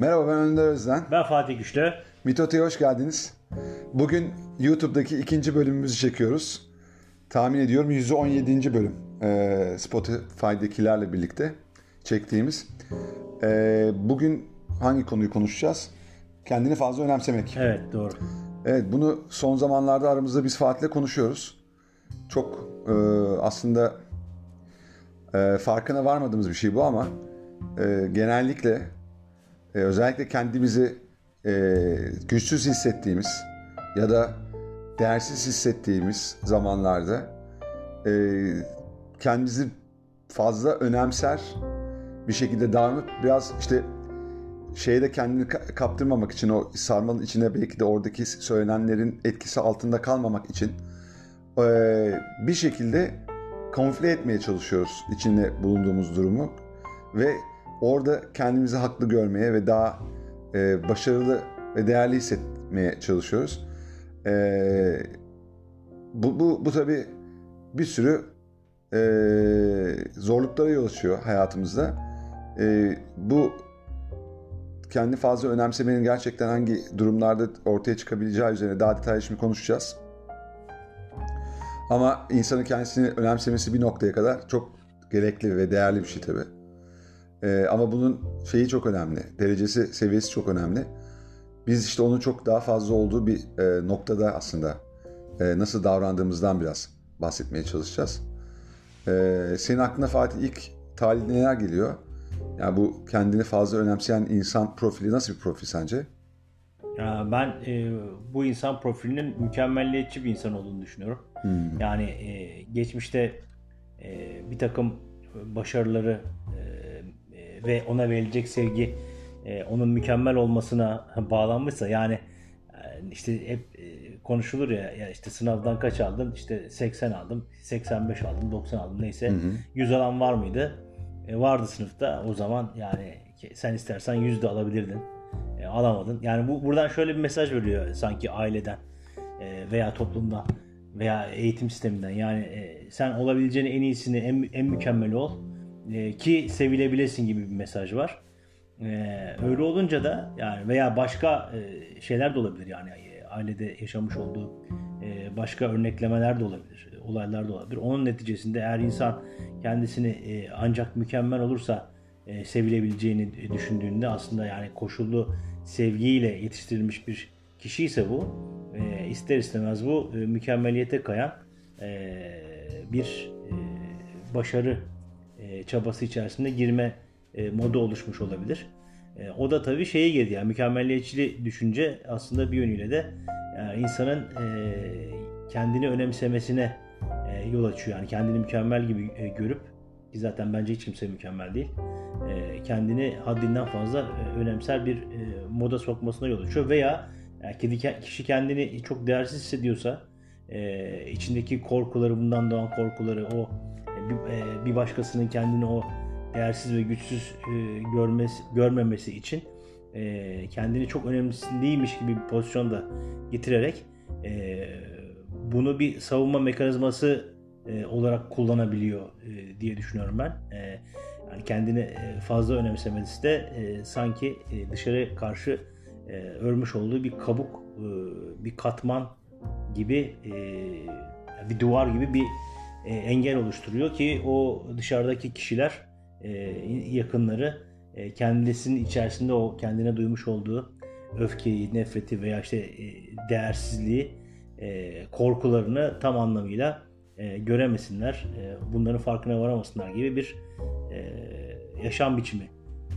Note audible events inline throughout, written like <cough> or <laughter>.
Merhaba ben Önder Özden. Ben Fatih Güçlü. Mitote'ye hoş geldiniz. Bugün YouTube'daki ikinci bölümümüzü çekiyoruz. Tahmin ediyorum 117. bölüm. Ee, Spotify'dakilerle birlikte çektiğimiz. Ee, bugün hangi konuyu konuşacağız? Kendini fazla önemsemek. Evet doğru. Evet bunu son zamanlarda aramızda biz Fatih'le konuşuyoruz. Çok e, aslında e, farkına varmadığımız bir şey bu ama e, genellikle e, özellikle kendimizi e, güçsüz hissettiğimiz ya da değersiz hissettiğimiz zamanlarda e, kendimizi fazla önemser bir şekilde davranıp biraz işte şeyde kendini kaptırmamak için o sarmalın içine belki de oradaki söylenenlerin etkisi altında kalmamak için bir şekilde kamufle etmeye çalışıyoruz içinde bulunduğumuz durumu ve orada kendimizi haklı görmeye ve daha başarılı ve değerli hissetmeye çalışıyoruz. Bu, bu, bu tabi bir sürü zorluklara yol açıyor hayatımızda. Bu kendi fazla önemsemenin gerçekten hangi durumlarda ortaya çıkabileceği üzerine daha detaylı şimdi konuşacağız. Ama insanın kendisini önemsemesi bir noktaya kadar çok gerekli ve değerli bir şey tabii. Ee, ama bunun şeyi çok önemli, derecesi, seviyesi çok önemli. Biz işte onun çok daha fazla olduğu bir e, noktada aslında e, nasıl davrandığımızdan biraz bahsetmeye çalışacağız. E, senin aklına Fatih ilk talihde neler geliyor? Yani bu kendini fazla önemseyen insan profili nasıl bir profil sence? Ya ben e, bu insan profilinin mükemmelliyetçi bir insan olduğunu düşünüyorum. Hmm. Yani e, geçmişte e, bir takım başarıları e, e, ve ona verilecek sevgi e, onun mükemmel olmasına <laughs> bağlanmışsa yani e, işte hep e, konuşulur ya, ya işte sınavdan kaç aldın işte 80 aldım 85 aldım 90 aldım neyse hı 100 alan var mıydı? E, vardı sınıfta o zaman yani sen istersen 100 de alabilirdin. E, alamadın. Yani bu buradan şöyle bir mesaj veriyor sanki aileden e, veya toplumdan veya eğitim sisteminden. Yani e, sen olabileceğini en iyisini, en, en mükemmeli ol e, ki sevilebilesin gibi bir mesaj var. E, öyle olunca da yani veya başka e, şeyler de olabilir yani ailede yaşamış olduğu başka örneklemeler de olabilir, olaylar da olabilir. Onun neticesinde eğer insan kendisini ancak mükemmel olursa sevilebileceğini düşündüğünde aslında yani koşullu sevgiyle yetiştirilmiş bir kişi ise bu ister istemez bu mükemmeliyete kayan bir başarı çabası içerisinde girme modu oluşmuş olabilir. O da tabii şeye girdi yani mükemmelliyetçi düşünce aslında bir yönüyle de yani insanın kendini önemsemesine e, yol açıyor. Yani kendini mükemmel gibi e, görüp ki zaten bence hiç kimse mükemmel değil. E, kendini haddinden fazla e, önemser bir e, moda sokmasına yol açıyor veya yani kişi kendini çok değersiz hissediyorsa e, içindeki korkuları bundan doğan korkuları o e, bir, e, bir başkasının kendini o değersiz ve güçsüz e, görmesi, görmemesi için e, kendini çok önemli değilmiş gibi bir pozisyonda getirerek bunu bir savunma mekanizması olarak kullanabiliyor diye düşünüyorum ben. Yani kendini fazla önemsemesi de sanki dışarı karşı örmüş olduğu bir kabuk, bir katman gibi, bir duvar gibi bir e, engel oluşturuyor ki o dışarıdaki kişiler, e, yakınları e, kendisinin içerisinde o kendine duymuş olduğu öfkeyi, nefreti veya işte e, değersizliği e, korkularını tam anlamıyla e, göremesinler, e, bunların farkına varamasınlar gibi bir e, yaşam biçimi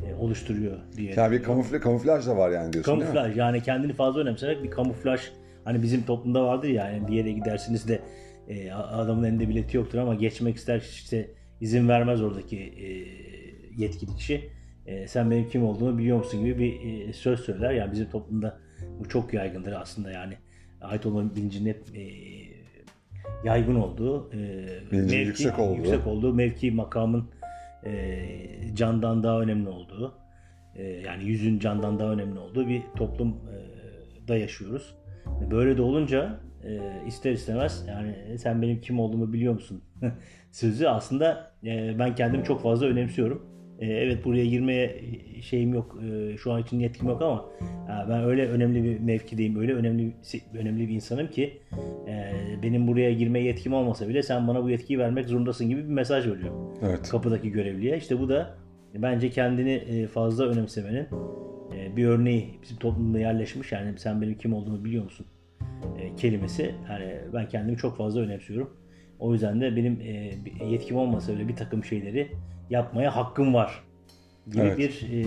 e, oluştururuyor diye. Yani bir kamufle, kamuflaj da var yani diyorsun Kamuflaj yani kendini fazla önemsemek bir kamuflaj. Hani bizim toplumda vardır ya yani bir yere gidersiniz de e, adamın elinde bileti yoktur ama geçmek ister işte izin vermez oradaki e, yetkili kişi. E, sen benim kim olduğumu biliyor musun gibi bir e, söz söyler. Yani bizim toplumda bu çok yaygındır aslında yani ait olma bilincinin hep e, yaygın olduğu, e, mevki, yüksek, olduğu. yüksek olduğu, mevki makamın e, candan daha önemli olduğu, e, yani yüzün candan daha önemli olduğu bir toplumda yaşıyoruz. Böyle de olunca e, ister istemez yani sen benim kim olduğumu biliyor musun <laughs> sözü aslında e, ben kendimi çok fazla önemsiyorum. e, evet buraya girmeye şeyim yok. E, şu an için yetkim yok ama e, ben öyle önemli bir mevkideyim. Öyle önemli önemli bir insanım ki e, benim buraya girme yetkim olmasa bile sen bana bu yetkiyi vermek zorundasın gibi bir mesaj veriyor. Evet. Kapıdaki görevliye. İşte bu da bence kendini e, fazla önemsemenin e, bir örneği bizim toplumda yerleşmiş. Yani sen benim kim olduğumu biliyor musun? E, kelimesi. Yani ben kendimi çok fazla önemsiyorum. O yüzden de benim yetkim olmasa öyle bir takım şeyleri yapmaya hakkım var gibi evet. bir e,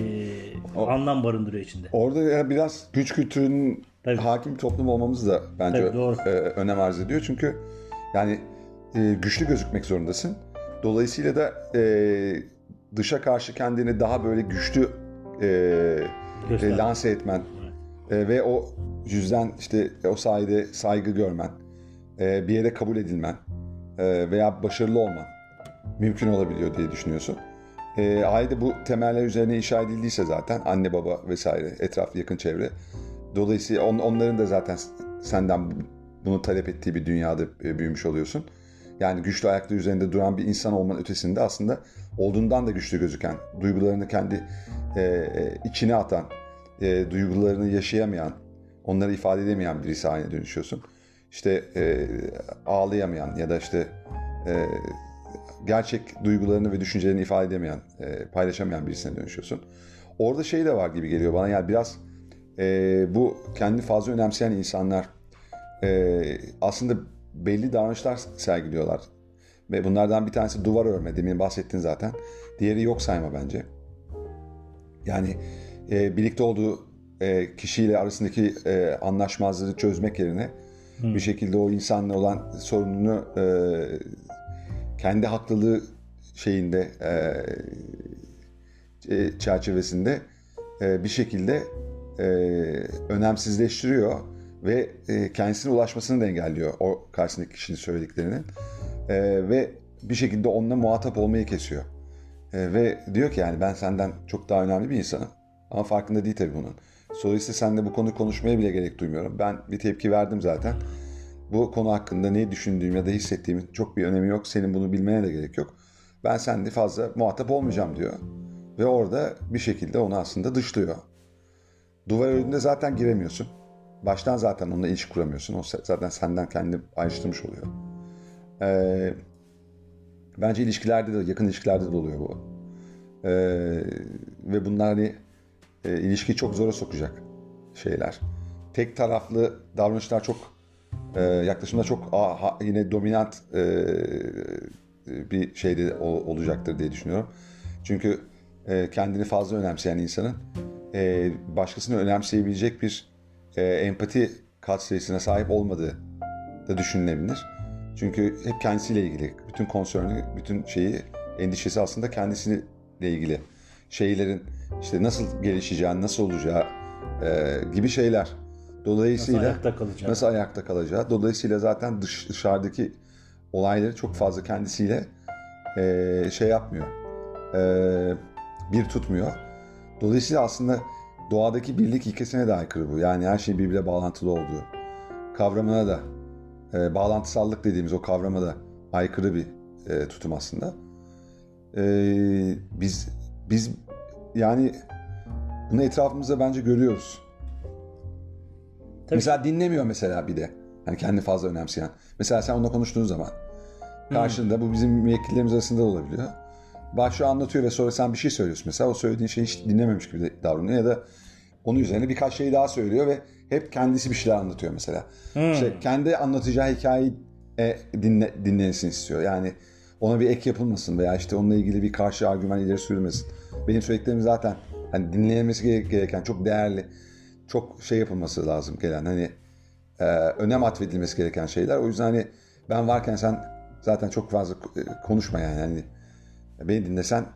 o, anlam barındırıyor içinde. Orada biraz güç kültürünün Tabii. hakim toplum olmamız da bence Tabii, doğru. E, önem arz ediyor. Çünkü yani e, güçlü gözükmek zorundasın. Dolayısıyla da e, dışa karşı kendini daha böyle güçlü e, e, lanse etmen e, ve o yüzden işte o sayede saygı görmen, e, bir yere kabul edilmen e, veya başarılı olman mümkün olabiliyor diye düşünüyorsun. E, aile bu temeller üzerine inşa edildiyse zaten anne baba vesaire etraf yakın çevre. Dolayısıyla on, onların da zaten senden bunu talep ettiği bir dünyada e, büyümüş oluyorsun. Yani güçlü ayakları üzerinde duran bir insan olmanın ötesinde aslında olduğundan da güçlü gözüken, duygularını kendi e, e, içine atan, e, duygularını yaşayamayan, onları ifade edemeyen birisi haline dönüşüyorsun. İşte e, ağlayamayan ya da işte e, gerçek duygularını ve düşüncelerini ifade edemeyen, e, paylaşamayan birisine dönüşüyorsun. Orada şey de var gibi geliyor bana yani biraz e, bu kendi fazla önemseyen insanlar e, aslında belli davranışlar sergiliyorlar. Ve bunlardan bir tanesi duvar örme. Demin bahsettin zaten. Diğeri yok sayma bence. Yani e, birlikte olduğu e, kişiyle arasındaki e, anlaşmazlığı çözmek yerine hmm. bir şekilde o insanla olan sorununu e, kendi haklılığı şeyinde e, e, çerçevesinde e, bir şekilde e, önemsizleştiriyor ve e, kendisine ulaşmasını da engelliyor o karşısındaki kişinin söylediklerinin. E, ve bir şekilde onunla muhatap olmayı kesiyor. E, ve diyor ki yani ben senden çok daha önemli bir insanım ama farkında değil tabii bunun. Dolayısıyla seninle bu konu konuşmaya bile gerek duymuyorum. Ben bir tepki verdim zaten. Bu konu hakkında ne düşündüğüm ya da hissettiğimin çok bir önemi yok. Senin bunu bilmene de gerek yok. Ben seninle fazla muhatap olmayacağım diyor. Ve orada bir şekilde onu aslında dışlıyor. Duvar önünde zaten giremiyorsun. Baştan zaten onunla ilişki kuramıyorsun. O zaten senden kendini ayrıştırmış oluyor. Ee, bence ilişkilerde de, yakın ilişkilerde de oluyor bu. Ee, ve bunlar hani e, ilişkiyi çok zora sokacak şeyler. Tek taraflı davranışlar çok e, yaklaşımda çok a, yine dominant e, bir şeyde olacaktır diye düşünüyorum. Çünkü e, kendini fazla önemseyen insanın e, başkasını önemseyebilecek bir e, empati katsayısına sahip olmadığı da düşünülebilir. Çünkü hep kendisiyle ilgili. Bütün konsörünü, bütün şeyi, endişesi aslında kendisiyle ilgili. Şeylerin işte nasıl gelişeceği, nasıl olacağı e, gibi şeyler. Dolayısıyla nasıl ayakta kalacağı. Nasıl ayakta kalacağı. Dolayısıyla zaten dış, dışarıdaki olayları çok fazla kendisiyle e, şey yapmıyor. E, bir tutmuyor. Dolayısıyla aslında doğadaki birlik ilkesine de aykırı bu. Yani her şey birbirine bağlantılı olduğu kavramına da e, bağlantısallık dediğimiz o kavrama da aykırı bir e, tutum aslında. E, biz biz yani bunu etrafımızda bence görüyoruz. Tabii. Mesela dinlemiyor mesela bir de. Yani kendi fazla önemseyen. Mesela sen onunla konuştuğun zaman karşında hmm. bu bizim müvekkillerimiz arasında da olabiliyor. Başlıyor anlatıyor ve sonra sen bir şey söylüyorsun mesela. O söylediğin şeyi hiç dinlememiş gibi davranıyor ya da onun üzerine birkaç şey daha söylüyor ve hep kendisi bir şeyler anlatıyor mesela. Hmm. İşte kendi anlatacağı hikayeyi e, dinle, dinlensin istiyor. Yani ona bir ek yapılmasın veya işte onunla ilgili bir karşı argüman ileri sürülmesin. Benim söylediklerim zaten hani dinlenmesi gereken çok değerli, çok şey yapılması lazım gelen hani e, önem atfedilmesi gereken şeyler. O yüzden hani ben varken sen zaten çok fazla e, konuşma yani. yani beni dinlesen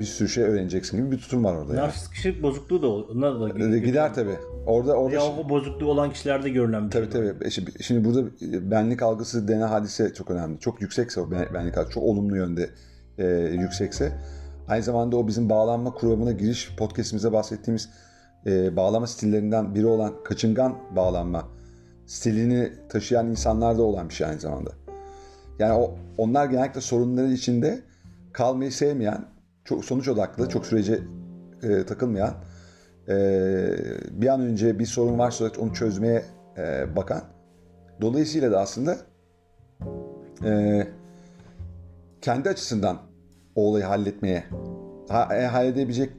bir sürü şey öğreneceksin gibi bir tutum var orada. Yani. kişilik bozukluğu da onlar da gider, gider tabii. Orada orada ya o bozukluğu olan kişilerde görülen bir tabii, şey. Tabii tabii. Şimdi burada benlik algısı denen hadise çok önemli. Çok yüksekse o benlik algısı çok olumlu yönde e, yüksekse aynı zamanda o bizim bağlanma kuramına giriş podcast'imize bahsettiğimiz e, bağlama stillerinden biri olan kaçıngan bağlanma stilini taşıyan insanlarda olan bir şey aynı zamanda. Yani o onlar genellikle sorunları içinde kalmayı sevmeyen çok sonuç odaklı, çok sürece e, takılmayan, e, bir an önce bir sorun varsa onu çözmeye e, bakan. Dolayısıyla da aslında e, kendi açısından o olayı halletmeye ha, e, halledebilecek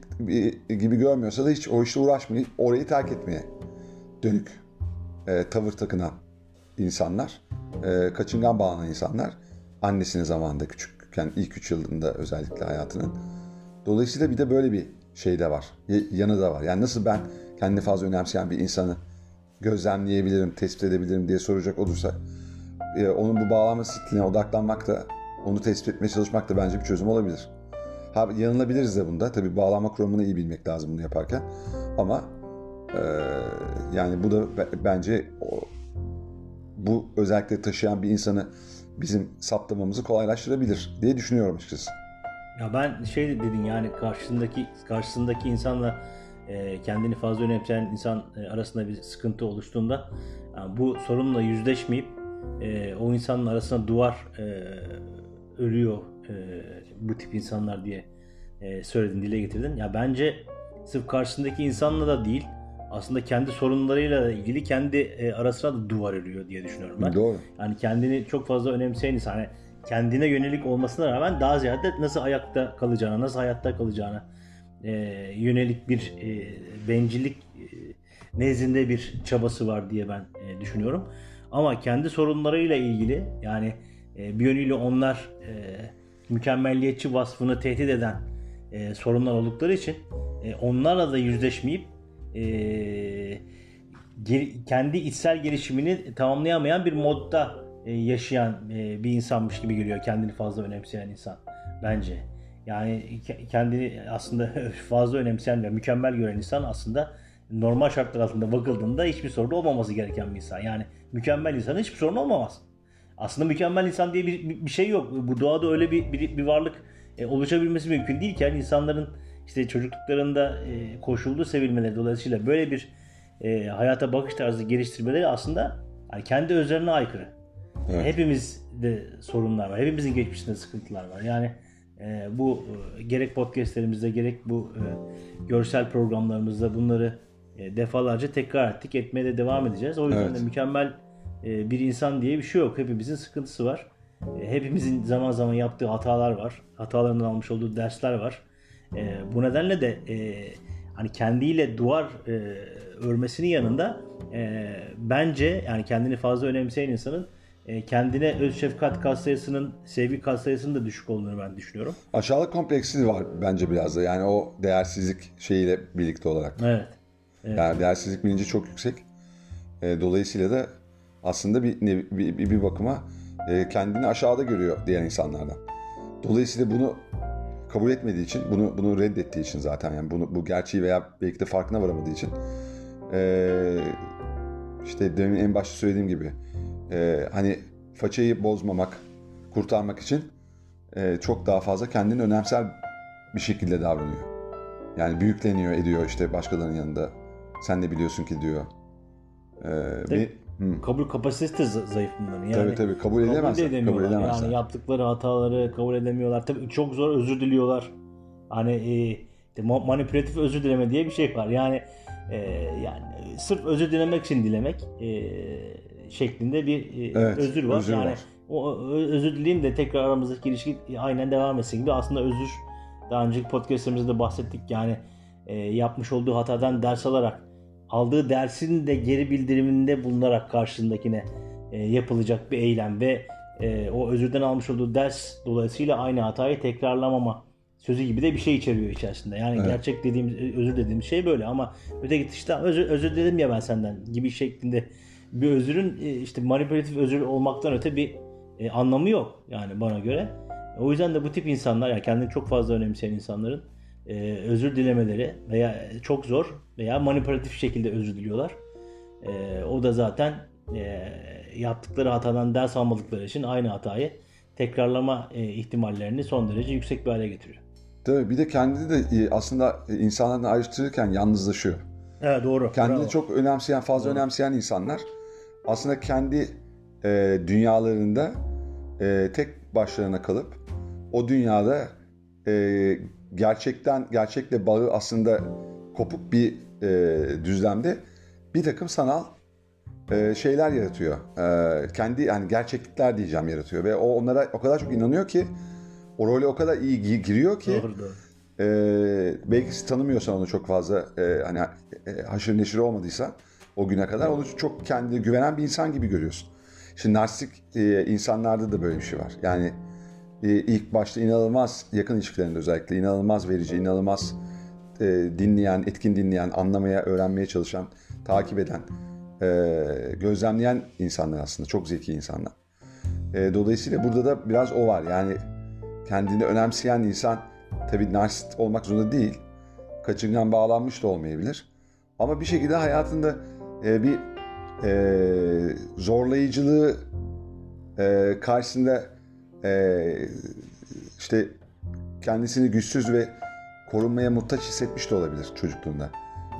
gibi görmüyorsa da hiç o işle uğraşmayıp orayı terk etmeye dönük e, tavır takınan insanlar, e, kaçıngan bağlanan insanlar annesinin zamanında küçükken ilk üç yılında özellikle hayatının. Dolayısıyla bir de böyle bir şey de var. Yanı da var. Yani nasıl ben kendini fazla önemseyen bir insanı gözlemleyebilirim, tespit edebilirim diye soracak olursa e, onun bu bağlanma stiline odaklanmak da onu tespit etmeye çalışmak da bence bir çözüm olabilir. Ha, yanılabiliriz de bunda. Tabii bağlama kuramını iyi bilmek lazım bunu yaparken. Ama e, yani bu da bence o, bu özellikle taşıyan bir insanı bizim saptamamızı kolaylaştırabilir diye düşünüyorum açıkçası. Ya ben şey dedin yani karşısındaki karşısındaki insanla e, kendini fazla önemseyen insan e, arasında bir sıkıntı oluştuğunda yani bu sorunla yüzleşmeyip e, o insanın arasına duvar e, örüyor e, bu tip insanlar diye e, söyledin dile getirdin. Ya bence sırf karşısındaki insanla da değil aslında kendi sorunlarıyla ilgili kendi e, arasına da duvar örüyor diye düşünüyorum ben. Doğru. Yani kendini çok fazla önemseyen insan hani kendine yönelik olmasına rağmen daha ziyade nasıl ayakta kalacağına, nasıl hayatta kalacağına e, yönelik bir e, bencillik e, nezdinde bir çabası var diye ben e, düşünüyorum. Ama kendi sorunlarıyla ilgili yani e, bir yönüyle onlar e, mükemmelliyetçi vasfını tehdit eden e, sorunlar oldukları için e, onlarla da yüzleşmeyip e, geri, kendi içsel gelişimini tamamlayamayan bir modda yaşayan e, bir insanmış gibi geliyor kendini fazla önemseyen insan bence. Yani kendini aslında <laughs> fazla önemseyen ve mükemmel gören insan aslında normal şartlar altında bakıldığında hiçbir sorun olmaması gereken bir insan. Yani mükemmel insan hiçbir sorun olmamaz. Aslında mükemmel insan diye bir, bir, şey yok. Bu doğada öyle bir, bir, bir varlık e, oluşabilmesi mümkün değilken insanların işte çocukluklarında e, koşullu sevilmeleri dolayısıyla böyle bir e, hayata bakış tarzı geliştirmeleri aslında yani kendi özlerine aykırı. Evet. Hepimizde sorunlar var. Hepimizin geçmişinde sıkıntılar var. Yani e, bu e, gerek podcastlerimizde gerek bu e, görsel programlarımızda bunları e, defalarca tekrar ettik. Etmeye de devam edeceğiz. O yüzden evet. de mükemmel e, bir insan diye bir şey yok. Hepimizin sıkıntısı var. E, hepimizin zaman zaman yaptığı hatalar var. Hatalarından almış olduğu dersler var. E, bu nedenle de e, hani kendiyle duvar e, örmesinin yanında e, bence yani kendini fazla önemseyen insanın kendine öz şefkat katsayısının, sevgi katsayısının da düşük olduğunu ben düşünüyorum. Aşağılık kompleksi var bence biraz da. Yani o değersizlik şeyiyle birlikte olarak. Evet. evet. Yani değersizlik bilinci çok yüksek. E, dolayısıyla da aslında bir bir, bir bakıma e, kendini aşağıda görüyor diğer insanlardan. Dolayısıyla bunu kabul etmediği için, bunu bunu reddettiği için zaten yani bunu bu gerçeği veya belki de farkına varamadığı için e, işte demin en başta söylediğim gibi e, hani façayı bozmamak, kurtarmak için e, çok daha fazla kendini önemsel bir şekilde davranıyor. Yani büyükleniyor, ediyor işte başkalarının yanında. Sen de biliyorsun ki diyor. Ee, bir, Hı. Kabul kapasitesi de zayıf bunların. Yani tabii tabii kabul edemezler. Kabul, kabul edemezler. Yani yaptıkları hataları kabul edemiyorlar. Tabii çok zor özür diliyorlar. Hani e, manipülatif özür dileme diye bir şey var. Yani e, yani sırf özür dilemek için dilemek e, şeklinde bir e, evet, özür var. Özür yani var. o özür dileyim de tekrar aramızdaki ilişki aynen devam etsin gibi. Aslında özür daha önceki podcastlerimizde de bahsettik. Yani e, yapmış olduğu hatadan ders alarak aldığı dersin de geri bildiriminde bulunarak karşısındakine e, yapılacak bir eylem ve e, o özürden almış olduğu ders dolayısıyla aynı hatayı tekrarlamama sözü gibi de bir şey içeriyor içerisinde. Yani evet. gerçek dediğimiz özür dediğimiz şey böyle ama öteki işte özür, özür dedim ya ben senden gibi şeklinde bir özürün e, işte manipülatif özür olmaktan öte bir e, anlamı yok yani bana göre. O yüzden de bu tip insanlar yani kendini çok fazla önemseyen insanların e, özür dilemeleri veya çok zor veya manipülatif şekilde özür diliyorlar. E, o da zaten e, yaptıkları hatadan ders almadıkları için aynı hatayı tekrarlama e, ihtimallerini son derece yüksek bir hale getiriyor. Tabii bir de kendini de e, aslında insanlardan ayrıştırırken yalnızlaşıyor. Evet doğru. Kendini Bravo. çok önemseyen, fazla doğru. önemseyen insanlar aslında kendi e, dünyalarında e, tek başlarına kalıp o dünyada e, gerçekten gerçekle bağı aslında kopuk bir e, düzlemde bir takım sanal e, şeyler yaratıyor. E, kendi yani gerçeklikler diyeceğim yaratıyor ve o onlara o kadar çok inanıyor ki o role o kadar iyi giriyor ki Doğru doğru. e, belki tanımıyorsan onu çok fazla e, hani e, haşır neşir olmadıysa o güne kadar onu çok kendine güvenen bir insan gibi görüyorsun. Şimdi narsistik e, insanlarda da böyle bir şey var. Yani e, ilk başta inanılmaz yakın ilişkilerinde özellikle inanılmaz verici, inanılmaz e, dinleyen, etkin dinleyen, anlamaya, öğrenmeye çalışan, takip eden, e, gözlemleyen insanlar aslında. Çok zeki insanlar. E, dolayısıyla burada da biraz o var. Yani kendini önemseyen insan tabii narsist olmak zorunda değil. Kaçıngan bağlanmış da olmayabilir. Ama bir şekilde hayatında e, bir e, zorlayıcılığı e, karşısında e, işte kendisini güçsüz ve korunmaya muhtaç hissetmiş de olabilir çocukluğunda.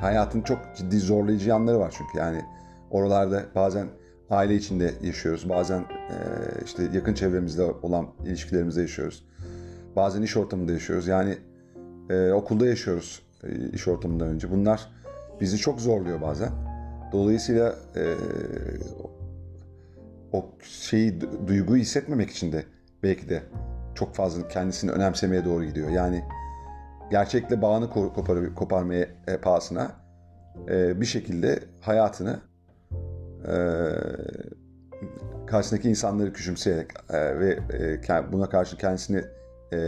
Hayatın çok ciddi zorlayıcı yanları var çünkü yani oralarda bazen aile içinde yaşıyoruz, bazen e, işte yakın çevremizde olan ilişkilerimizde yaşıyoruz, bazen iş ortamında yaşıyoruz. Yani e, okulda yaşıyoruz e, iş ortamından önce. Bunlar bizi çok zorluyor bazen. Dolayısıyla e, o şeyi duyguyu hissetmemek için de belki de çok fazla kendisini önemsemeye doğru gidiyor. Yani gerçekle bağını kopar, koparmaya e, pahasına e, bir şekilde hayatını e, karşısındaki insanları küçümseyerek e, ve e, buna karşı kendisini e,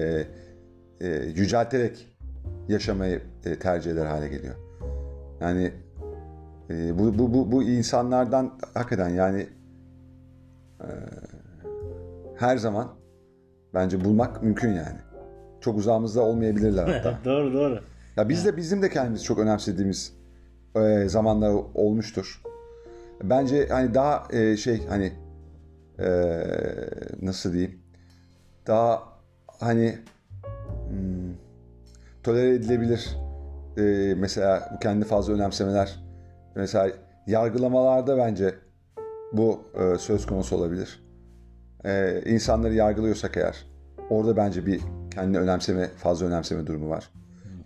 e, yücelterek yaşamayı e, tercih eder hale geliyor. Yani e, bu, bu, bu, bu insanlardan hakikaten yani e, her zaman bence bulmak mümkün yani. Çok uzağımızda olmayabilirler <laughs> hatta. doğru doğru. Ya biz de bizim de kendimizi çok önemsediğimiz e, zamanlar olmuştur. Bence hani daha e, şey hani e, nasıl diyeyim daha hani hmm, tolere edilebilir e, mesela bu kendi fazla önemsemeler mesela yargılamalarda bence bu e, söz konusu olabilir. E, insanları yargılıyorsak eğer orada bence bir kendini önemseme, fazla önemseme durumu var.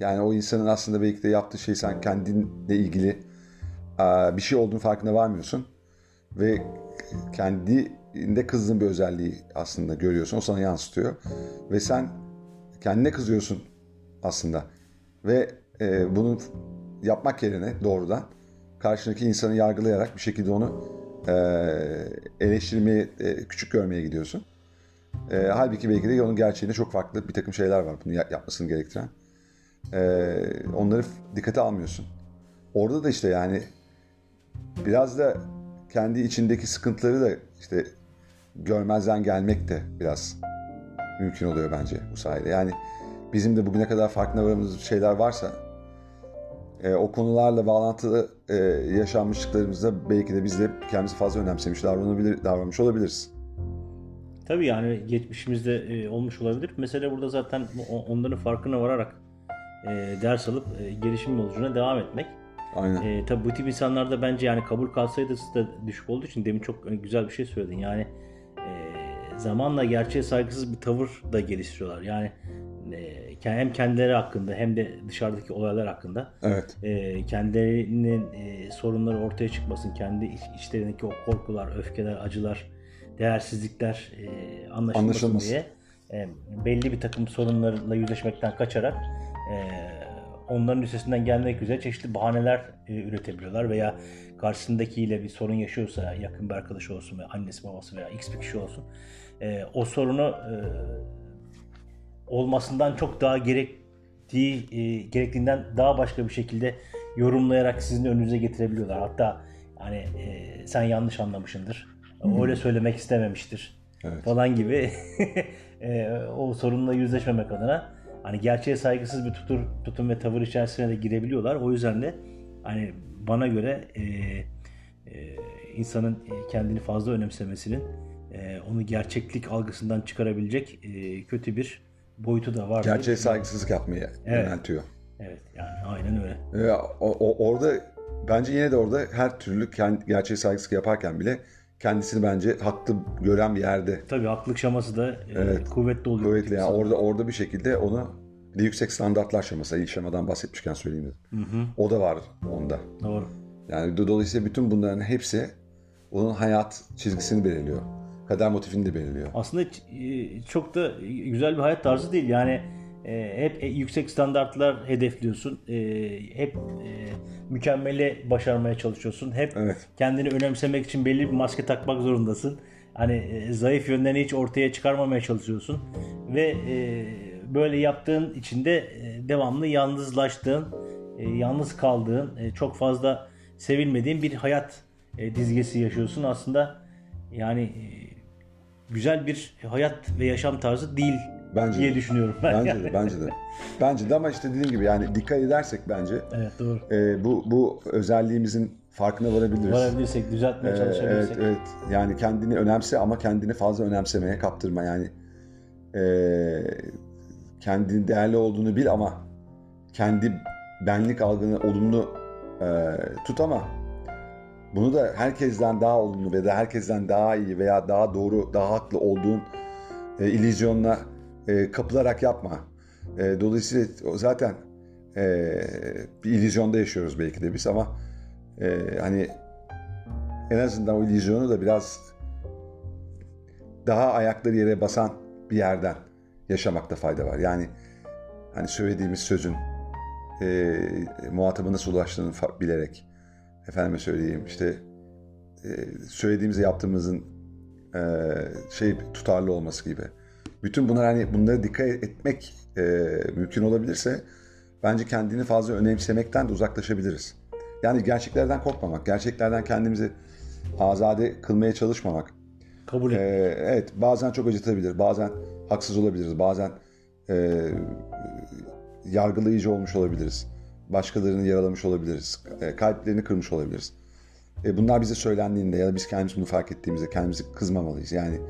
Yani o insanın aslında belki de yaptığı şey sen kendinle ilgili e, bir şey olduğunu farkına varmıyorsun. Ve kendinde kızdığın bir özelliği aslında görüyorsun. O sana yansıtıyor. Ve sen kendine kızıyorsun aslında. Ve e, bunu yapmak yerine doğrudan karşındaki insanı yargılayarak bir şekilde onu e, eleştirmeye, e, küçük görmeye gidiyorsun. E, halbuki belki de onun gerçeğinde çok farklı bir takım şeyler var bunu yapmasını gerektiren. E, onları dikkate almıyorsun. Orada da işte yani biraz da kendi içindeki sıkıntıları da işte görmezden gelmek de biraz mümkün oluyor bence bu sayede. Yani bizim de bugüne kadar farkına varımız şeyler varsa e, o konularla bağlantılı e, yaşanmışlıklarımızda belki de biz de kendimizi fazla önemsemiş davranabilir, davranmış olabiliriz. Tabii yani geçmişimizde e, olmuş olabilir. Mesela burada zaten onların farkına vararak e, ders alıp e, gelişim yolculuğuna devam etmek. Aynen. E, tabii bu tip insanlarda bence yani kabul kalsaydı da düşük olduğu için demin çok güzel bir şey söyledin. Yani e, zamanla gerçeğe saygısız bir tavır da geliştiriyorlar. Yani e, hem kendileri hakkında hem de dışarıdaki olaylar hakkında evet. e, kendilerinin e, sorunları ortaya çıkmasın, kendi iç, içlerindeki o korkular, öfkeler, acılar, değersizlikler e, anlaşılmasın, anlaşılmasın diye e, belli bir takım sorunlarla yüzleşmekten kaçarak e, onların üstesinden gelmek üzere çeşitli bahaneler e, üretebiliyorlar veya karşısındakiyle bir sorun yaşıyorsa yakın bir arkadaşı olsun veya annesi babası veya x bir kişi olsun e, o sorunu e, olmasından çok daha gerektiği e, gerektiğinden daha başka bir şekilde yorumlayarak sizin önünüze getirebiliyorlar. Hatta hani e, sen yanlış anlamışındır. Hmm. Öyle söylemek istememiştir. Evet. falan gibi <laughs> e, o sorunla yüzleşmemek adına hani gerçeğe saygısız bir tutur, tutum ve tavır içerisine de girebiliyorlar. O yüzden de hani bana göre e, e, insanın kendini fazla önemsemesinin e, onu gerçeklik algısından çıkarabilecek e, kötü bir boyutu da var. Gerçeğe saygısızlık yapmaya evet. yöneltiyor. Evet yani aynen öyle. Ee, o, o, orada bence yine de orada her türlü kendi, gerçeğe saygısızlık yaparken bile kendisini bence haklı gören bir yerde. Tabii haklılık şaması da e, evet, kuvvetli oluyor. Kuvvetli yani orada orada bir şekilde onu yüksek standartlar şeması. İlk şemadan bahsetmişken söyleyeyim dedim. O da var onda. Doğru. Yani do- dolayısıyla bütün bunların hepsi onun hayat çizgisini belirliyor. Kader motifini de belirliyor. Aslında e, çok da güzel bir hayat tarzı değil. Yani e, hep e, yüksek standartlar hedefliyorsun. Hep mükemmele başarmaya çalışıyorsun. Hep Evet. kendini önemsemek için belli bir maske takmak zorundasın. Hani zayıf yönlerini hiç ortaya çıkarmamaya çalışıyorsun. Ve böyle yaptığın için de e, devamlı yalnızlaştığın, yalnız kaldığın, çok fazla sevilmediğin bir hayat dizgesi yaşıyorsun. Aslında yani güzel bir hayat ve yaşam tarzı değil Bence diye de. düşünüyorum ben. Bence de, bence de. Bence de ama işte dediğim gibi yani dikkat edersek bence Evet doğru. e, bu bu özelliğimizin farkına varabiliriz. Varabilirsek, düzeltmeye Ee, çalışabilirsek. Evet, evet. Yani kendini önemse ama kendini fazla önemsemeye kaptırma. Yani ee, kendini değerli olduğunu bil ama kendi benlik algını olumlu ee, tut ama bunu da herkesten daha olumlu ve de herkesten daha iyi veya daha doğru, daha haklı olduğun e, illüzyonla e, kapılarak yapma. E, dolayısıyla zaten e, bir illüzyonda yaşıyoruz belki de biz ama e, hani en azından o illüzyonu da biraz daha ayakları yere basan bir yerden yaşamakta fayda var. Yani hani söylediğimiz sözün e, muhatabı ulaştığını bilerek efendime söyleyeyim işte e, yaptığımızın e, şey tutarlı olması gibi. Bütün bunlar hani bunlara dikkat etmek e, mümkün olabilirse bence kendini fazla önemsemekten de uzaklaşabiliriz. Yani gerçeklerden korkmamak, gerçeklerden kendimizi azade kılmaya çalışmamak. Kabul et. Ee, evet bazen çok acıtabilir, bazen haksız olabiliriz, bazen e, yargılayıcı olmuş olabiliriz. Başkalarını yaralamış olabiliriz, e, kalplerini kırmış olabiliriz. E, bunlar bize söylendiğinde ya da biz kendimiz bunu fark ettiğimizde kendimizi kızmamalıyız. Yani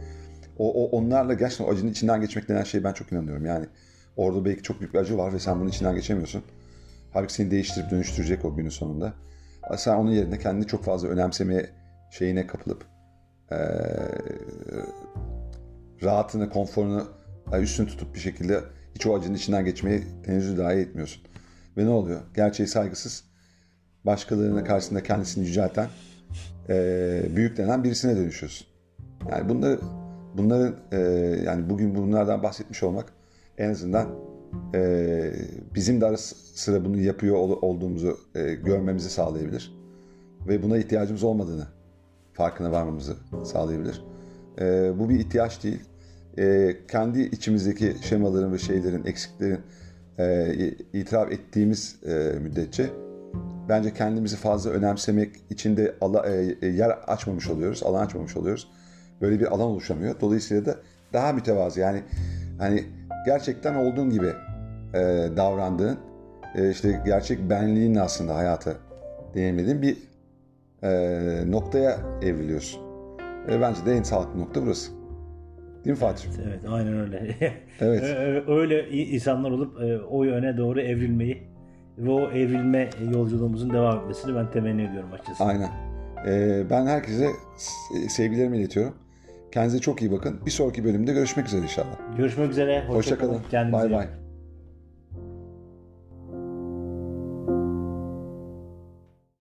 o, o onlarla gerçekten o acının içinden geçmek denen şeye ben çok inanıyorum. Yani orada belki çok büyük bir acı var ve sen bunun içinden geçemiyorsun. Halbuki seni değiştirip dönüştürecek o günün sonunda. Sen onun yerine kendini çok fazla önemsemeye şeyine kapılıp e, rahatını, konforunu üstün tutup bir şekilde hiç o acının içinden geçmeye tenezzül dahi etmiyorsun. Ve ne oluyor? Gerçeği saygısız, başkalarının karşısında kendisini yücelten, e, büyüklenen birisine dönüşüyorsun. Yani bunları, bunların e, yani bugün bunlardan bahsetmiş olmak en azından e, bizim de ara sıra bunu yapıyor ol- olduğumuzu e, görmemizi sağlayabilir. Ve buna ihtiyacımız olmadığını farkına varmamızı sağlayabilir. E, bu bir ihtiyaç değil. E, kendi içimizdeki şemaların ve şeylerin, eksiklerin e, itiraf ettiğimiz e, müddetçe bence kendimizi fazla önemsemek için de ala, e, yer açmamış oluyoruz, alan açmamış oluyoruz. Böyle bir alan oluşamıyor. Dolayısıyla da daha mütevazı yani hani gerçekten olduğun gibi e, davrandığın, e, işte gerçek benliğin aslında hayata deneyimlediğin bir e, noktaya evriliyorsun. E, bence de en sağlıklı nokta burası. Değil mi Fatih? Evet aynen öyle. <laughs> Evet. Ö- öyle insanlar olup e, o yöne doğru evrilmeyi ve o evrilme yolculuğumuzun devam etmesini ben temenni ediyorum açıkçası. Aynen. E, ben herkese sevgilerimi iletiyorum. Kendinize çok iyi bakın. Bir sonraki bölümde görüşmek üzere inşallah. Görüşmek üzere. Hoşça Hoşçakalın. kalın. Kendinize Bay bay.